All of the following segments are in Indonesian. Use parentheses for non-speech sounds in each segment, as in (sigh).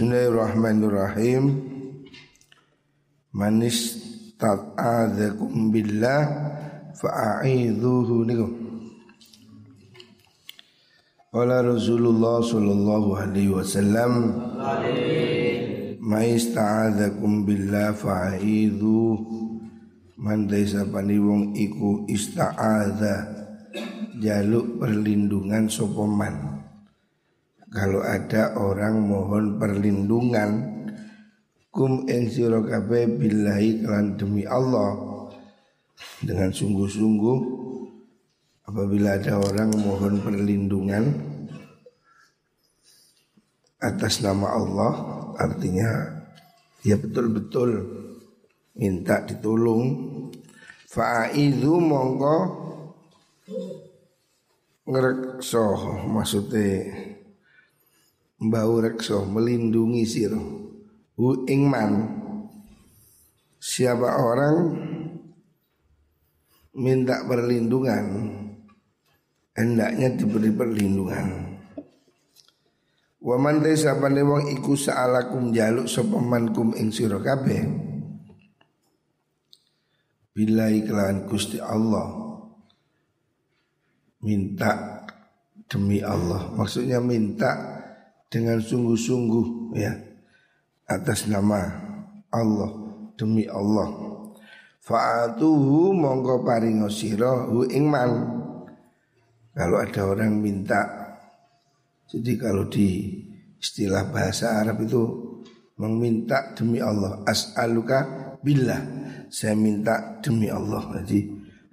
Bismillahirrahmanirrahim. Manis tat'adzakum billah fa'aidhuhu niku. Qala Rasulullah sallallahu alaihi wasallam Ma ista'adzakum billah fa'aidhu Man desa wong iku ista'adza jaluk perlindungan sopoman kalau ada orang mohon perlindungan kum ing sira kabeh billahi kelan demi Allah. Dengan sungguh-sungguh apabila ada orang mohon perlindungan atas nama Allah artinya ya betul-betul minta ditolong. Fa'idhu mongko ngerekso maksudnya Mbau rekso melindungi siro. Hu ingman Siapa orang Minta perlindungan Hendaknya diberi perlindungan. Waman desa wong iku sa'alakum jaluk sopamankum ing siro kabeh. Bila iklan kusti Allah. Minta demi Allah. Maksudnya minta dengan sungguh-sungguh ya atas nama Allah demi Allah. Fa'atuhu monggo paringo sira hu ingman kalau ada orang minta jadi kalau di istilah bahasa Arab itu meminta demi Allah as'aluka billah. Saya minta demi Allah jadi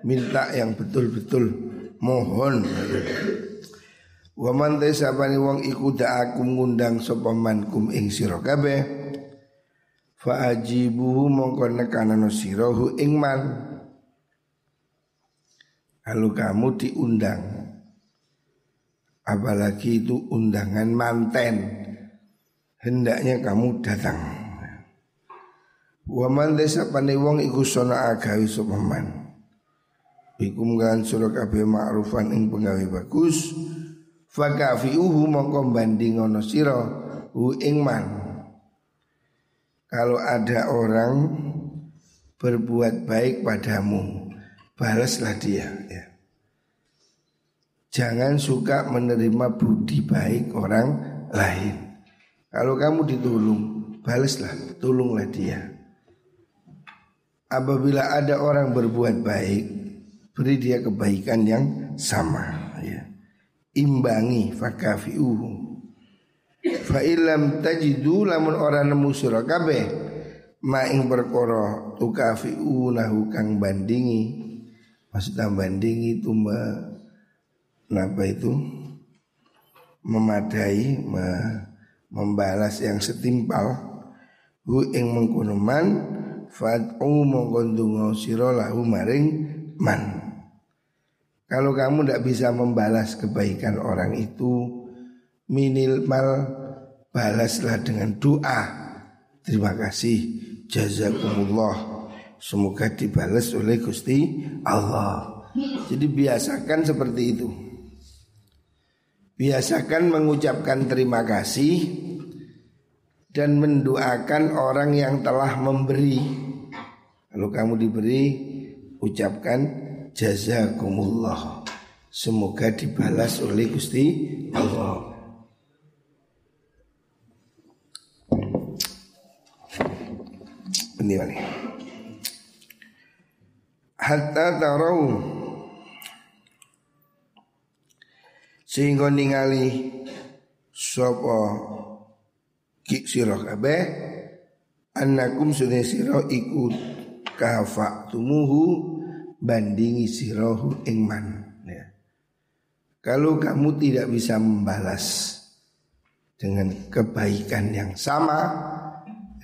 minta yang betul-betul mohon Wa man sabani wong iku aku ngundang sapa kum ing sira kabeh fa ajibuhu mongko nekanano sira hu ing man. Kalau kamu diundang. Apalagi itu undangan manten. Hendaknya kamu datang. Wa man sabani wong iku sona agawi sapa man. Bikum kan surah kabeh ma'rufan ing penggawe bagus Fakafiuhu mongko banding ono siro hu ingman. Kalau ada orang berbuat baik padamu, balaslah dia ya. Jangan suka menerima budi baik orang lain. Kalau kamu ditolong, balaslah, tolonglah dia. Apabila ada orang berbuat baik, beri dia kebaikan yang sama ya imbangi fakafiuhu fa ilam tajidu lamun ora nemu sira kabeh ma ing perkara tukafiunahu kang bandingi. Maksudnya bandingi itu me, apa itu? Memadai me, membalas yang setimpal. Hu ing mengkono man fad'u mongko sira lahu maring man kalau kamu tidak bisa membalas kebaikan orang itu Minimal balaslah dengan doa. Terima kasih. Jazakumullah. Semoga dibalas oleh Gusti Allah. Jadi biasakan seperti itu. Biasakan mengucapkan terima kasih Dan mendoakan orang yang telah memberi. Kalau kamu diberi Ucapkan jazakumullah. Semoga dibalas oleh Gusti Allah. Ini mana? Hatta tarau sehingga ningali sapa ki sira kabeh annakum sunne sira iku kafaktumuhu bandingi sirohu ingman ya. Kalau kamu tidak bisa membalas dengan kebaikan yang sama,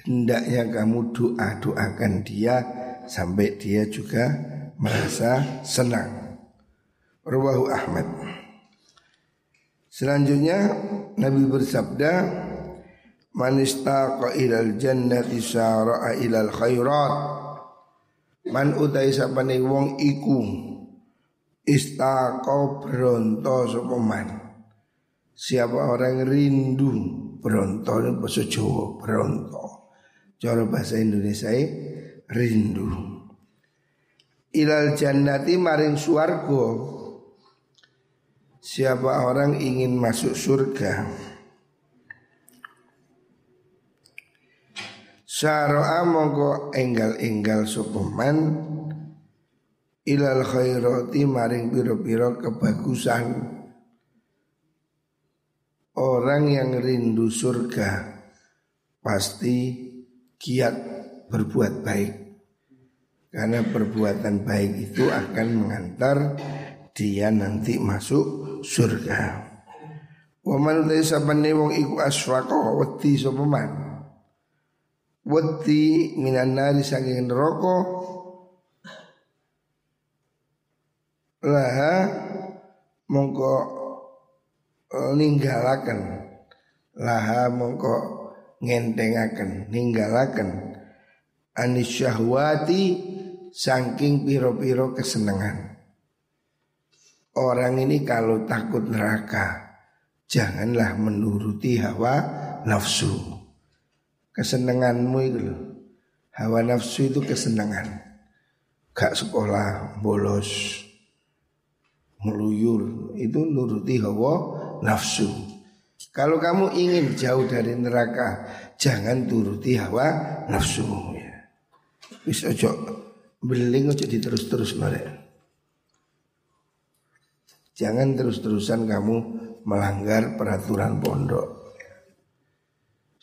hendaknya kamu doa-doakan dia sampai dia juga merasa senang. Rawahu Ahmad. Selanjutnya Nabi bersabda, "Man istaqa ilal jannati sara'a ilal khairat." Man utai sapane wong iku istaqo bronto sapa man. Siapa orang rindu Bronto ini bahasa Jawa, Bronto. Cara bahasa Indonesia rindu. Ilal jannati maring suargo. Siapa orang ingin masuk surga Syara'a mongko enggal-enggal sopeman Ilal khairati maring piro-piro kebagusan. Orang yang rindu surga Pasti giat berbuat baik. Karena perbuatan baik itu akan mengantar dia nanti masuk surga. Waman desa wong iku asfaqa wedi sopeman Wedi minan nari saking neraka Laha mongko ninggalaken laha mongko ngentengaken ninggalaken anis syahwati saking piro-piro kesenangan. Orang ini kalau takut neraka janganlah menuruti hawa nafsu. Kesenanganmu itu loh. Hawa nafsu itu kesenangan. Gak sekolah bolos meluyur itu nuruti hawa nafsu. Kalau kamu ingin jauh dari neraka, jangan turuti hawa nafsu. Ya. Wis ojo beling ojo diterus-terus mereka. Jangan terus-terusan kamu melanggar peraturan pondok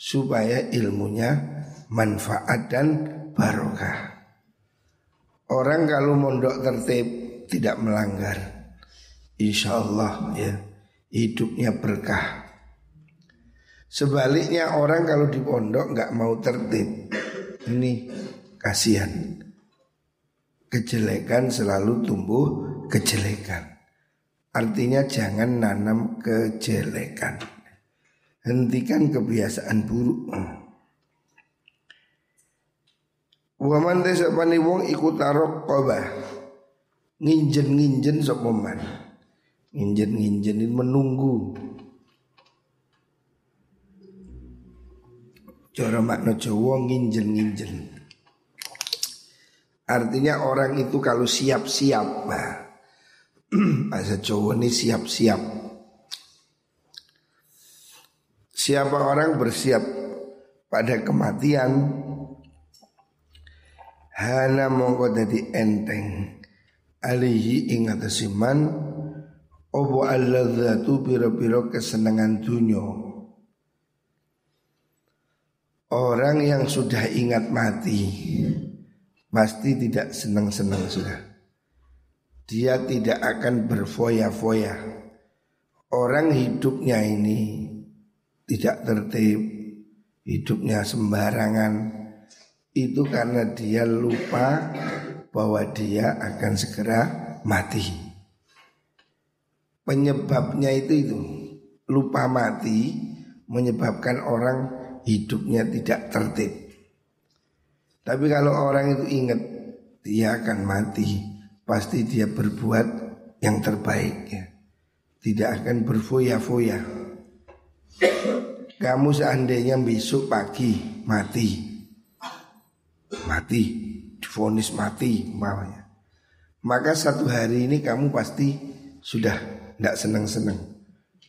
supaya ilmunya manfaat dan barokah. Orang kalau mondok tertib tidak melanggar, insya Allah ya hidupnya berkah. Sebaliknya orang kalau di pondok nggak mau tertib, ini kasihan. Kejelekan selalu tumbuh kejelekan. Artinya jangan nanam kejelekan. Hentikan kebiasaan buruk. Waman desa wong ikut tarok kobah. Nginjen-nginjen sopoman Nginjen-nginjenin menunggu. Cara makna Jawa nginjen-nginjen. Artinya orang itu kalau siap-siap (clears throat) Bahasa Jawa ini siap-siap Siapa orang bersiap pada kematian? Hana mongko dadi enteng. Alihi ingat siman Obo alladzatu biro-biro kesenangan dunia? Orang yang sudah ingat mati Pasti tidak senang-senang sudah. Dia tidak akan berfoya-foya. Orang hidupnya ini Tidak tertib Hidupnya sembarangan Itu karena dia lupa Bahwa dia akan segera mati Penyebabnya itu itu lupa mati menyebabkan orang hidupnya tidak tertib. Tapi kalau orang itu ingat dia akan mati, pasti dia berbuat yang terbaik ya. Tidak akan berfoya-foya. Kamu seandainya besok pagi mati, mati, difonis mati, mamanya. Maka satu hari ini kamu pasti sudah tidak senang-senang.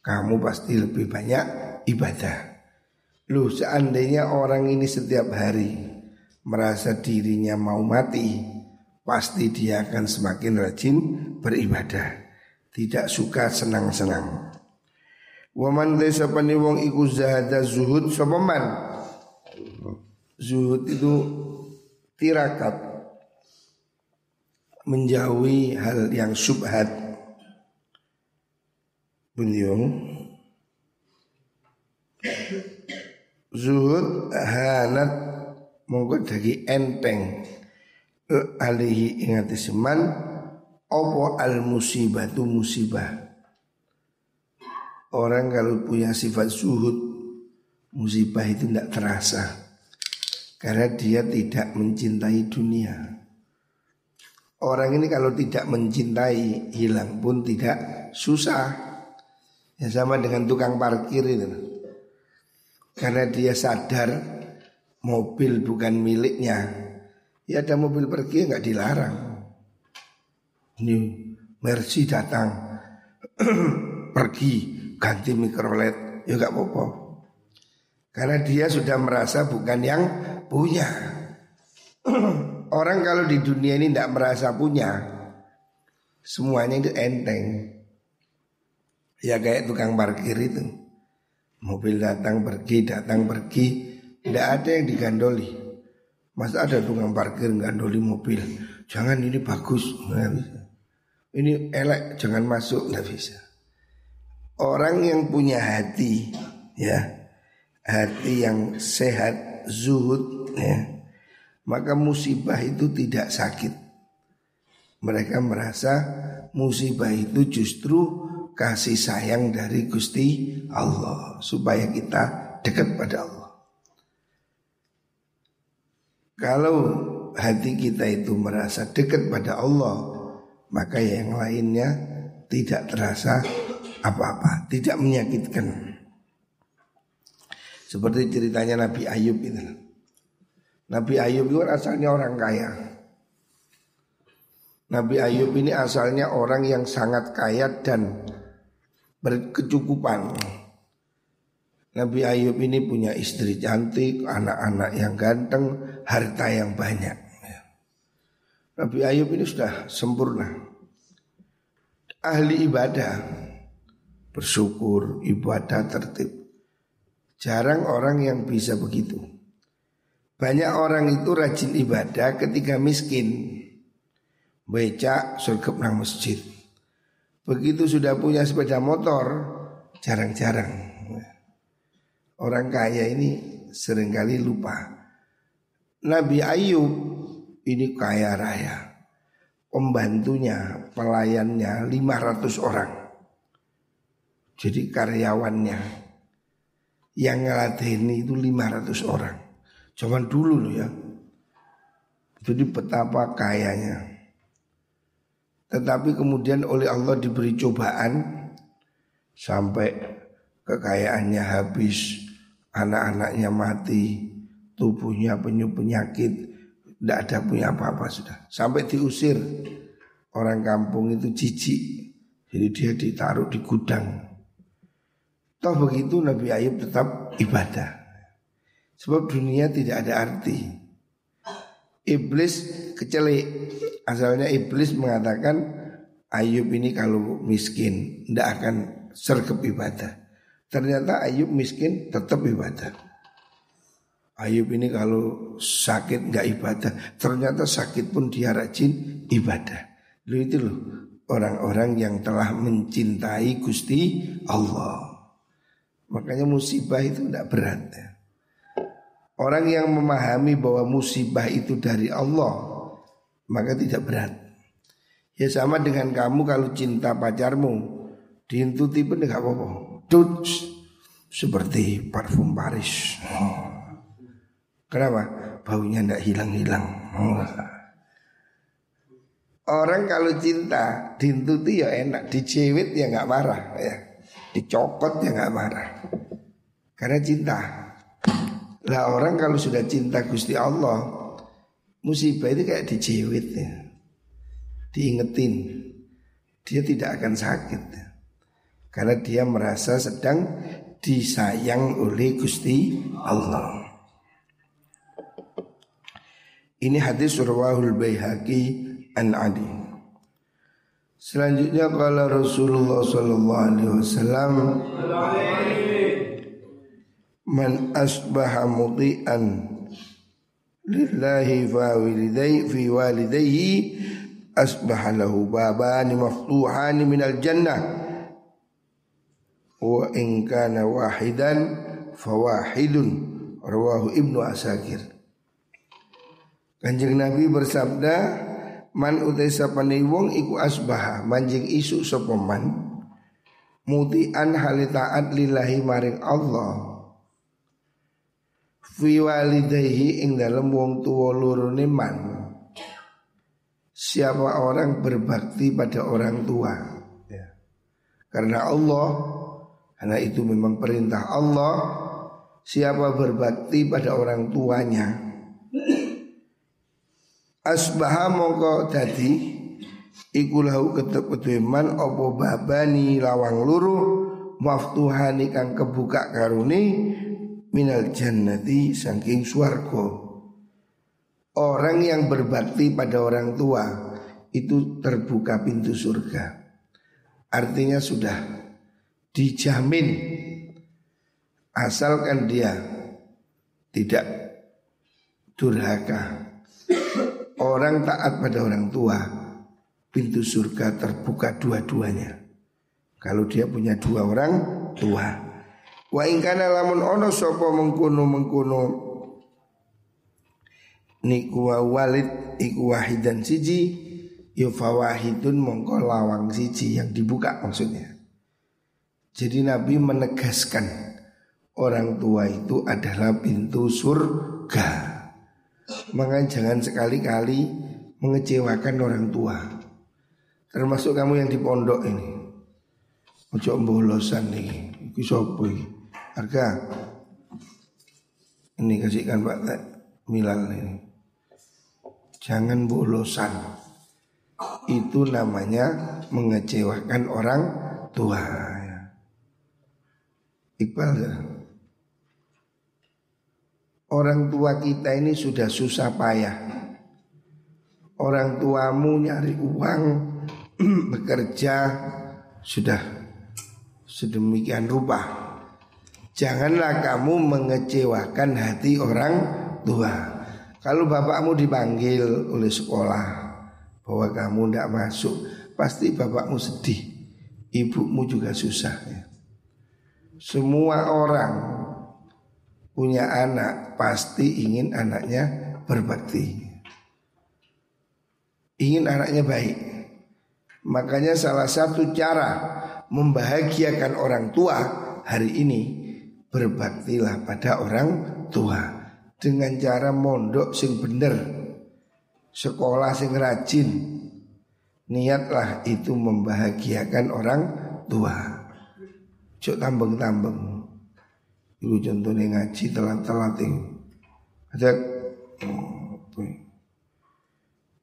Kamu pasti lebih banyak ibadah. Lu seandainya orang ini setiap hari merasa dirinya mau mati, pasti dia akan semakin rajin beribadah. Tidak suka senang-senang. Waman desa wong iku zahada zuhud sopaman. Zuhud itu tirakat. Menjauhi hal yang subhat beliau Zuhud hanat monggo dagi enteng. Alihi ingati seman opo al musibatu musibah Orang kalau punya sifat zuhud Musibah itu tidak terasa Karena dia tidak mencintai dunia Orang ini kalau tidak mencintai Hilang pun tidak susah Ya sama dengan tukang parkir itu. karena dia sadar mobil bukan miliknya. Ya ada mobil pergi nggak dilarang. Ini Mercy datang (clears throat) pergi ganti mikrolet ya nggak apa-apa. Karena dia sudah merasa bukan yang punya. (clears throat) Orang kalau di dunia ini tidak merasa punya, semuanya itu enteng. Ya kayak tukang parkir itu. Mobil datang pergi, datang pergi, tidak ada yang digandoli. Masa ada tukang parkir gandoli mobil? Jangan ini bagus. Ini elek, jangan masuk, nggak bisa. Orang yang punya hati, ya, hati yang sehat, zuhud, ya, maka musibah itu tidak sakit. Mereka merasa musibah itu justru kasih sayang dari Gusti Allah supaya kita dekat pada Allah. Kalau hati kita itu merasa dekat pada Allah, maka yang lainnya tidak terasa apa-apa, tidak menyakitkan. Seperti ceritanya Nabi Ayub itu. Nabi Ayub itu asalnya orang kaya. Nabi Ayub ini asalnya orang yang sangat kaya dan berkecukupan. Nabi Ayub ini punya istri cantik, anak-anak yang ganteng, harta yang banyak. Nabi Ayub ini sudah sempurna. Ahli ibadah, bersyukur, ibadah tertib. Jarang orang yang bisa begitu. Banyak orang itu rajin ibadah ketika miskin. Becak surga nang masjid. Begitu sudah punya sepeda motor, jarang-jarang. Orang kaya ini sering kali lupa. Nabi Ayub ini kaya raya. Pembantunya, pelayannya 500 orang. Jadi karyawannya yang ngelatih itu 500 orang. Zaman dulu loh ya. Jadi betapa kayanya. Tetapi kemudian oleh Allah diberi cobaan sampai kekayaannya habis, anak-anaknya mati, tubuhnya penyuh penyakit, tidak ada punya apa-apa sudah. Sampai diusir orang kampung itu jijik, jadi dia ditaruh di gudang. Toh begitu Nabi Ayub tetap ibadah. Sebab dunia tidak ada arti. Iblis kecelik. Asalnya iblis mengatakan Ayub ini kalau miskin tidak akan sergap ibadah. Ternyata Ayub miskin tetap ibadah. Ayub ini kalau sakit nggak ibadah, ternyata sakit pun dia rajin ibadah. Lu itu loh orang-orang yang telah mencintai Gusti Allah. Makanya musibah itu tidak berat. Ya. Orang yang memahami bahwa musibah itu dari Allah Maka tidak berat Ya sama dengan kamu kalau cinta pacarmu Diintuti pun tidak apa-apa Seperti parfum Paris. Kenapa? Baunya tidak hilang-hilang. Orang kalau cinta Diintuti ya enak Dicewit ya nggak marah ya Dicokot ya nggak marah. Karena cinta. Lah orang kalau sudah cinta Gusti Allah Musibah itu kayak dijewit ya. Diingetin. Dia tidak akan sakit. Karena dia merasa sedang disayang oleh Gusti Allah. Ini hadis surwahul bayhaqi an adi Selanjutnya kalau Rasulullah sallallahu alaihi wasallam man asbaha muti'an lillahi fa walidai fi walidayhi asbaha lahu babani maftuhani minal jannah wa in kana wahidan fawahidun rawahu ibnu asakir. Kanjeng Nabi bersabda man utai sapane wong iku asbaha manjing isu sapa man? Mutian halitaat lillahi maring Allah. Fi walidayhi ing dalam wong tua lurune man. Siapa orang berbakti pada orang tua? Ya. karena Allah karena itu memang perintah Allah Siapa berbakti pada orang tuanya Asbaha mongko dadi Iku lahu ketep Opo babani lawang luru Maftuhani kang kebuka karuni Minal jannati saking suarko Orang yang berbakti pada orang tua Itu terbuka pintu surga. Artinya sudah dijamin Asalkan dia tidak durhaka Orang taat pada orang tua Pintu surga terbuka dua-duanya. Kalau dia punya dua orang tua. Wa ingkana lamun ono sopo mengkuno mengkuno Niku walid iku wahidan siji Yufawahidun mongko lawang siji yang dibuka maksudnya. Jadi Nabi menegaskan Orang tua itu adalah pintu surga Maka jangan sekali-kali mengecewakan orang tua. Termasuk kamu yang di pondok ini. Ojo bolosan nih. Iki ini Harga. Ini kasihkan Pak Milal ini. Jangan bolosan itu namanya mengecewakan orang tua. Iqbal ya. Orang tua kita ini sudah susah payah. Orang tuamu nyari uang, (clears throat) bekerja sudah sedemikian rupa. Janganlah kamu mengecewakan hati orang tua. Kalau bapakmu dipanggil oleh sekolah, bahwa kamu tidak masuk, pasti bapakmu sedih, ibumu juga susah. Ya. Semua orang punya anak pasti ingin anaknya berbakti, ingin anaknya baik. Makanya salah satu cara membahagiakan orang tua hari ini berbaktilah pada orang tua. Dengan cara mondok sing bener sekolah sing rajin niatlah itu membahagiakan orang tua. Cok tambeng-tambeng itu contohnya ngaji telat-telat ada oh,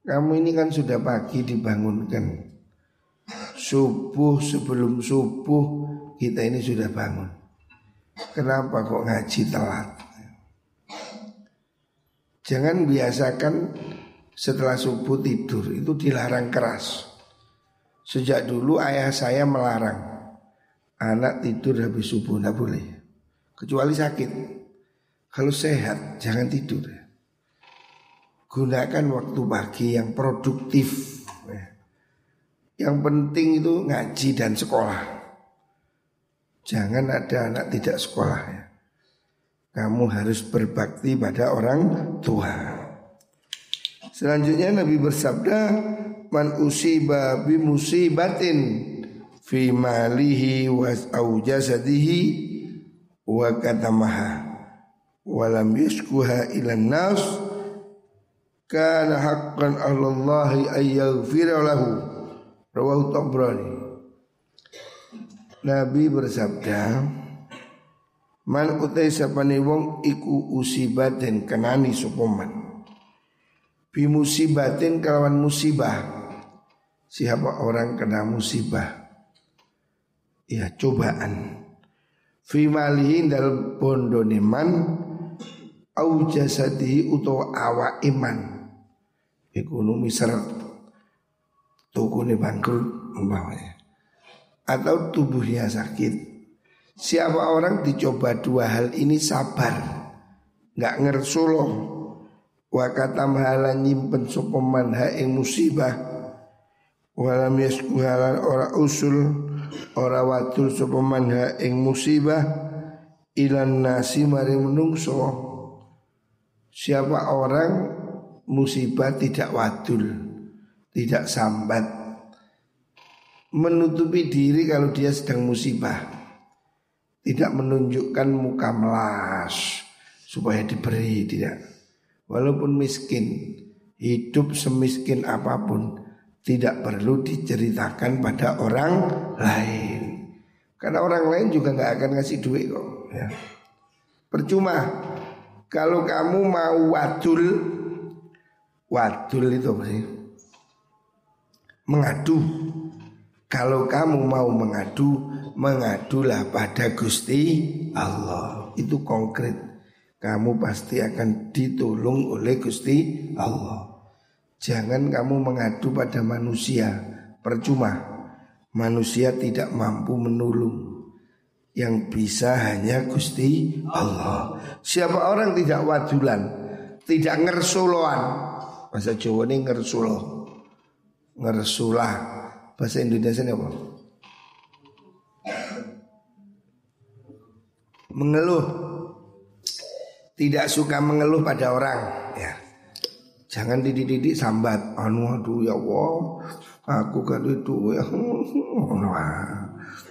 kamu ini kan sudah pagi dibangunkan. Subuh sebelum subuh kita ini sudah bangun. Kenapa kok ngaji telat? Jangan biasakan setelah subuh tidur itu dilarang keras. Sejak dulu ayah saya melarang. Anak tidur habis subuh tidak boleh, kecuali sakit. Kalau sehat jangan tidur. Gunakan waktu pagi yang produktif. Yang penting itu ngaji dan sekolah. Jangan ada anak tidak sekolah ya. Kamu harus berbakti pada orang tua. Selanjutnya Nabi bersabda man usiba bi musibatin fi malihi wa au jasadihi wa katamaha wa lam yashkuha ila nas kana haqqan 'ala Allah ay yaghfira lahu. Rawahu Tabrani. Nabi bersabda Man utai sapane wong iku usibatin kenani supoman Bimusibatin kelawan musibah. Siapa orang kena musibah? Ya cobaan Fi malihin dalam bondo neman Au jasadihi utawa awa iman. Ekonomi seret Tukune bangkrut umpamanya. Atau tubuhnya sakit. Siapa orang dicoba dua hal ini sabar. Nggak ngersuloh. Wa katam halan nyimpen sapa man ha musibah. Walam yasku halan ora usul ora watul sapa man ha ing musibah ilan nasi mari menungso. Siapa orang musibah tidak wadul tidak sambat. Menutupi diri kalau dia sedang musibah. Tidak menunjukkan muka melas supaya diberi tidak. Walaupun miskin Hidup semiskin apa pun Tidak perlu diceritakan pada orang lain. Karena orang lain juga nggak akan ngasih duit kok ya. Percuma kalau kamu mau wadul Wadul itu apa sih? Mengadu. Kalau kamu mau mengadu Mengadulah pada Gusti Allah. Itu konkret. Kamu pasti akan ditolong oleh Gusti Allah Jangan kamu mengadu pada manusia Percuma Manusia tidak mampu menolong yang bisa hanya Gusti Allah. Siapa orang tidak wadulan, tidak ngersuloan. Bahasa Jawa ini ngersulo. Ngersulah. Bahasa Indonesia ini apa? Mengeluh. Tidak suka mengeluh pada orang. Jangan dididik sambat. Anu aduh ya Allah, aku kan itu ya.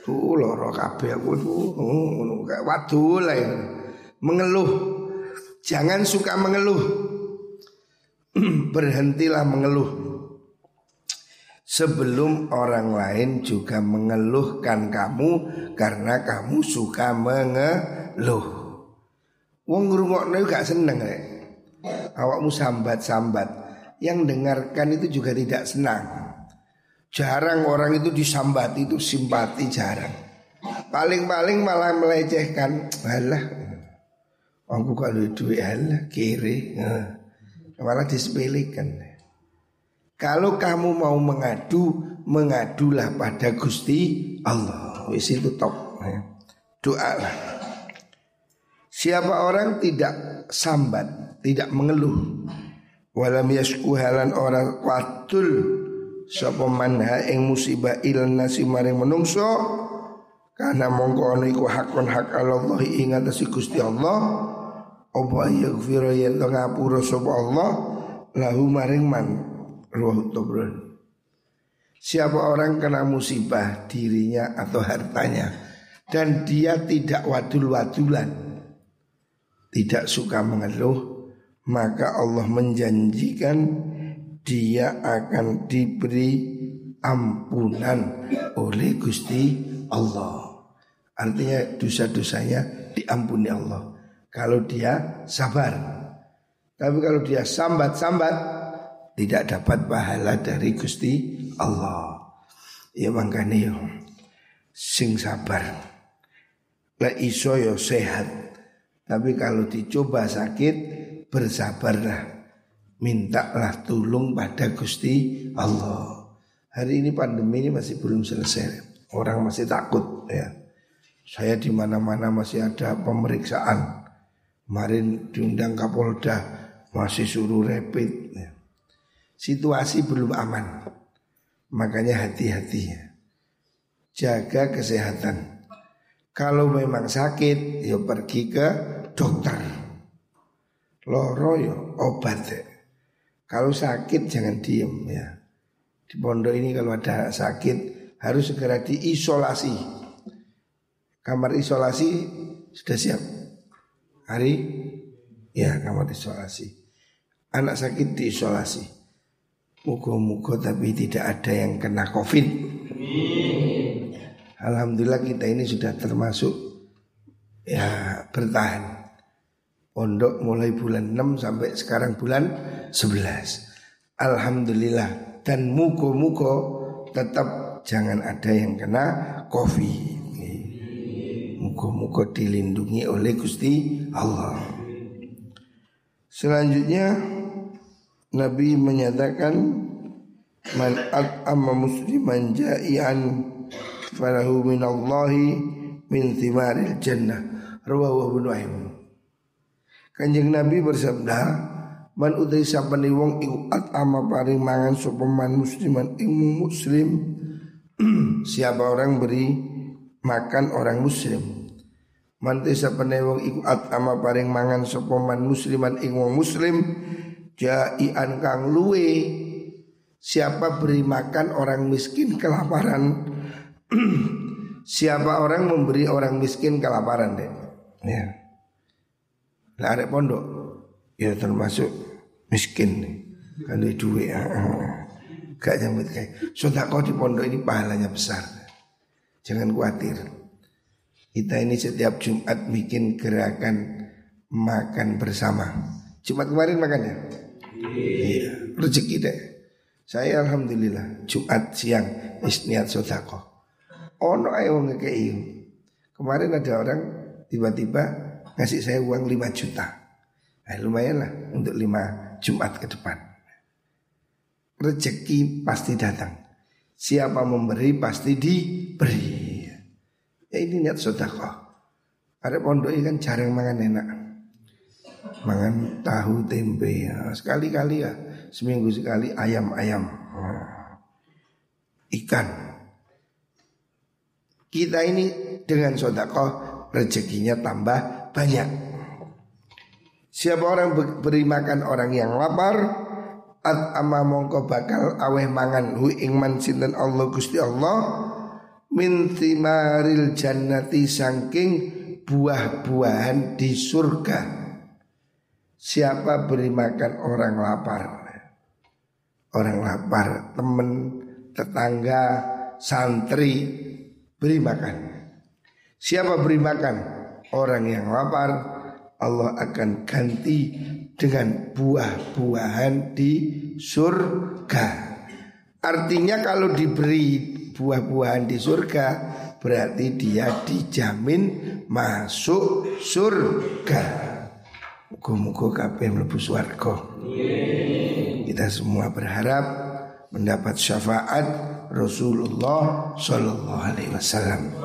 Tuh loro kabeh aku tuh ngono kayak wadul Mengeluh. Jangan suka mengeluh. (clears throat) Berhentilah mengeluh. Sebelum orang lain juga mengeluhkan kamu karena kamu suka mengeluh. Wong ngrungokno gak seneng rek. Awakmu sambat-sambat. Yang dengarkan itu juga tidak senang. Jarang orang itu disambati itu simpati jarang. Paling-paling malah melecehkan. Alah, aku kalau duit alah kiri. Nah, malah disepelekan. Kalau kamu mau mengadu, mengadulah pada Gusti Allah. Wis itu top. Doa lah. Siapa orang tidak sambat, tidak mengeluh, walam yasku halan orang watul. Sapa manha ing musibah il nasi maring menungso karena mongko ana iku hakon hak Allah ing atase Gusti Allah apa yaghfira yen ngapura sapa Allah lahu maring man ruh tobron Siapa orang kena musibah dirinya atau hartanya dan dia tidak wadul-wadulan, tidak suka mengeluh, maka Allah menjanjikan dia akan diberi ampunan oleh Gusti Allah. Artinya dosa-dosanya diampuni Allah. Kalau dia sabar. Tapi kalau dia sambat-sambat tidak dapat pahala dari Gusti Allah. Ya makanya yo sing sabar. Lah iso yo sehat. Tapi kalau dicoba sakit bersabarlah mintalah tolong pada Gusti Allah. Hari ini pandemi ini masih belum selesai. Orang masih takut ya. Saya di mana-mana masih ada pemeriksaan. Kemarin diundang Kapolda masih suruh rapid. Ya. Situasi belum aman. Makanya hati-hati ya. Jaga kesehatan. Kalau memang sakit, ya pergi ke dokter. Loro ya obat. Kalau sakit jangan diem ya. Di pondok ini kalau ada sakit harus segera diisolasi. Kamar isolasi sudah siap. Hari ya kamar isolasi. Anak sakit diisolasi. Muka-muka tapi tidak ada yang kena covid. Alhamdulillah kita ini sudah termasuk ya bertahan. Pondok mulai bulan 6 sampai sekarang bulan 11 Alhamdulillah. Dan muko-muko tetap jangan ada yang kena covid Muko-muko dilindungi oleh Gusti Allah. Selanjutnya Nabi menyatakan Man at'ama musliman ja'ian Falahu minallahi min thimaril jannah Rawahu Ibnu Kanjeng Nabi bersabda, Man utai sapani wong iku ama paring mangan sapa man musliman ing muslim. (clears throat) Siapa orang beri makan orang muslim. Man utai sapani wong iku ama paring mangan sapa man musliman wong muslim jaian kang luwe. Siapa beri makan orang miskin kelaparan (clears throat) Siapa orang memberi orang miskin kelaparan deh Ya lah arek pondok ya termasuk miskin nih. Kan duit duit. Gak nyambut kayak kau di pondok ini pahalanya besar. Jangan khawatir. Kita ini setiap Jumat bikin gerakan makan bersama. Jumat kemarin makan ya? Iya, rezeki deh. Saya alhamdulillah Jumat siang isniat sodako. Ono ayo ngekei. Kemarin ada orang tiba-tiba ngasih saya uang 5 juta. Nah, lumayan lah untuk 5 Jumat ke depan. Rezeki pasti datang. Siapa memberi pasti diberi. Ya ini niat sodako. Ada pondok kan jarang makan enak. Mangan tahu tempe ya. Sekali-kali ya Seminggu sekali ayam-ayam Ikan Kita ini dengan sodakoh Rezekinya tambah banyak Siapa orang beri makan orang yang lapar? At ama mongko bakal aweh mangan hu ingman sinten Allah Gusti Allah min timaril jannati sangking buah-buahan di surga. Siapa beri makan orang lapar? Orang lapar Temen, tetangga, santri Beri makan. Siapa beri makan Orang yang lapar Allah akan ganti dengan buah-buahan di surga Artinya kalau diberi buah-buahan di surga Berarti dia dijamin masuk surga Muga-muga kabeh mlebu swarga. Kita semua berharap mendapat syafaat Rasulullah sallallahu alaihi wasallam.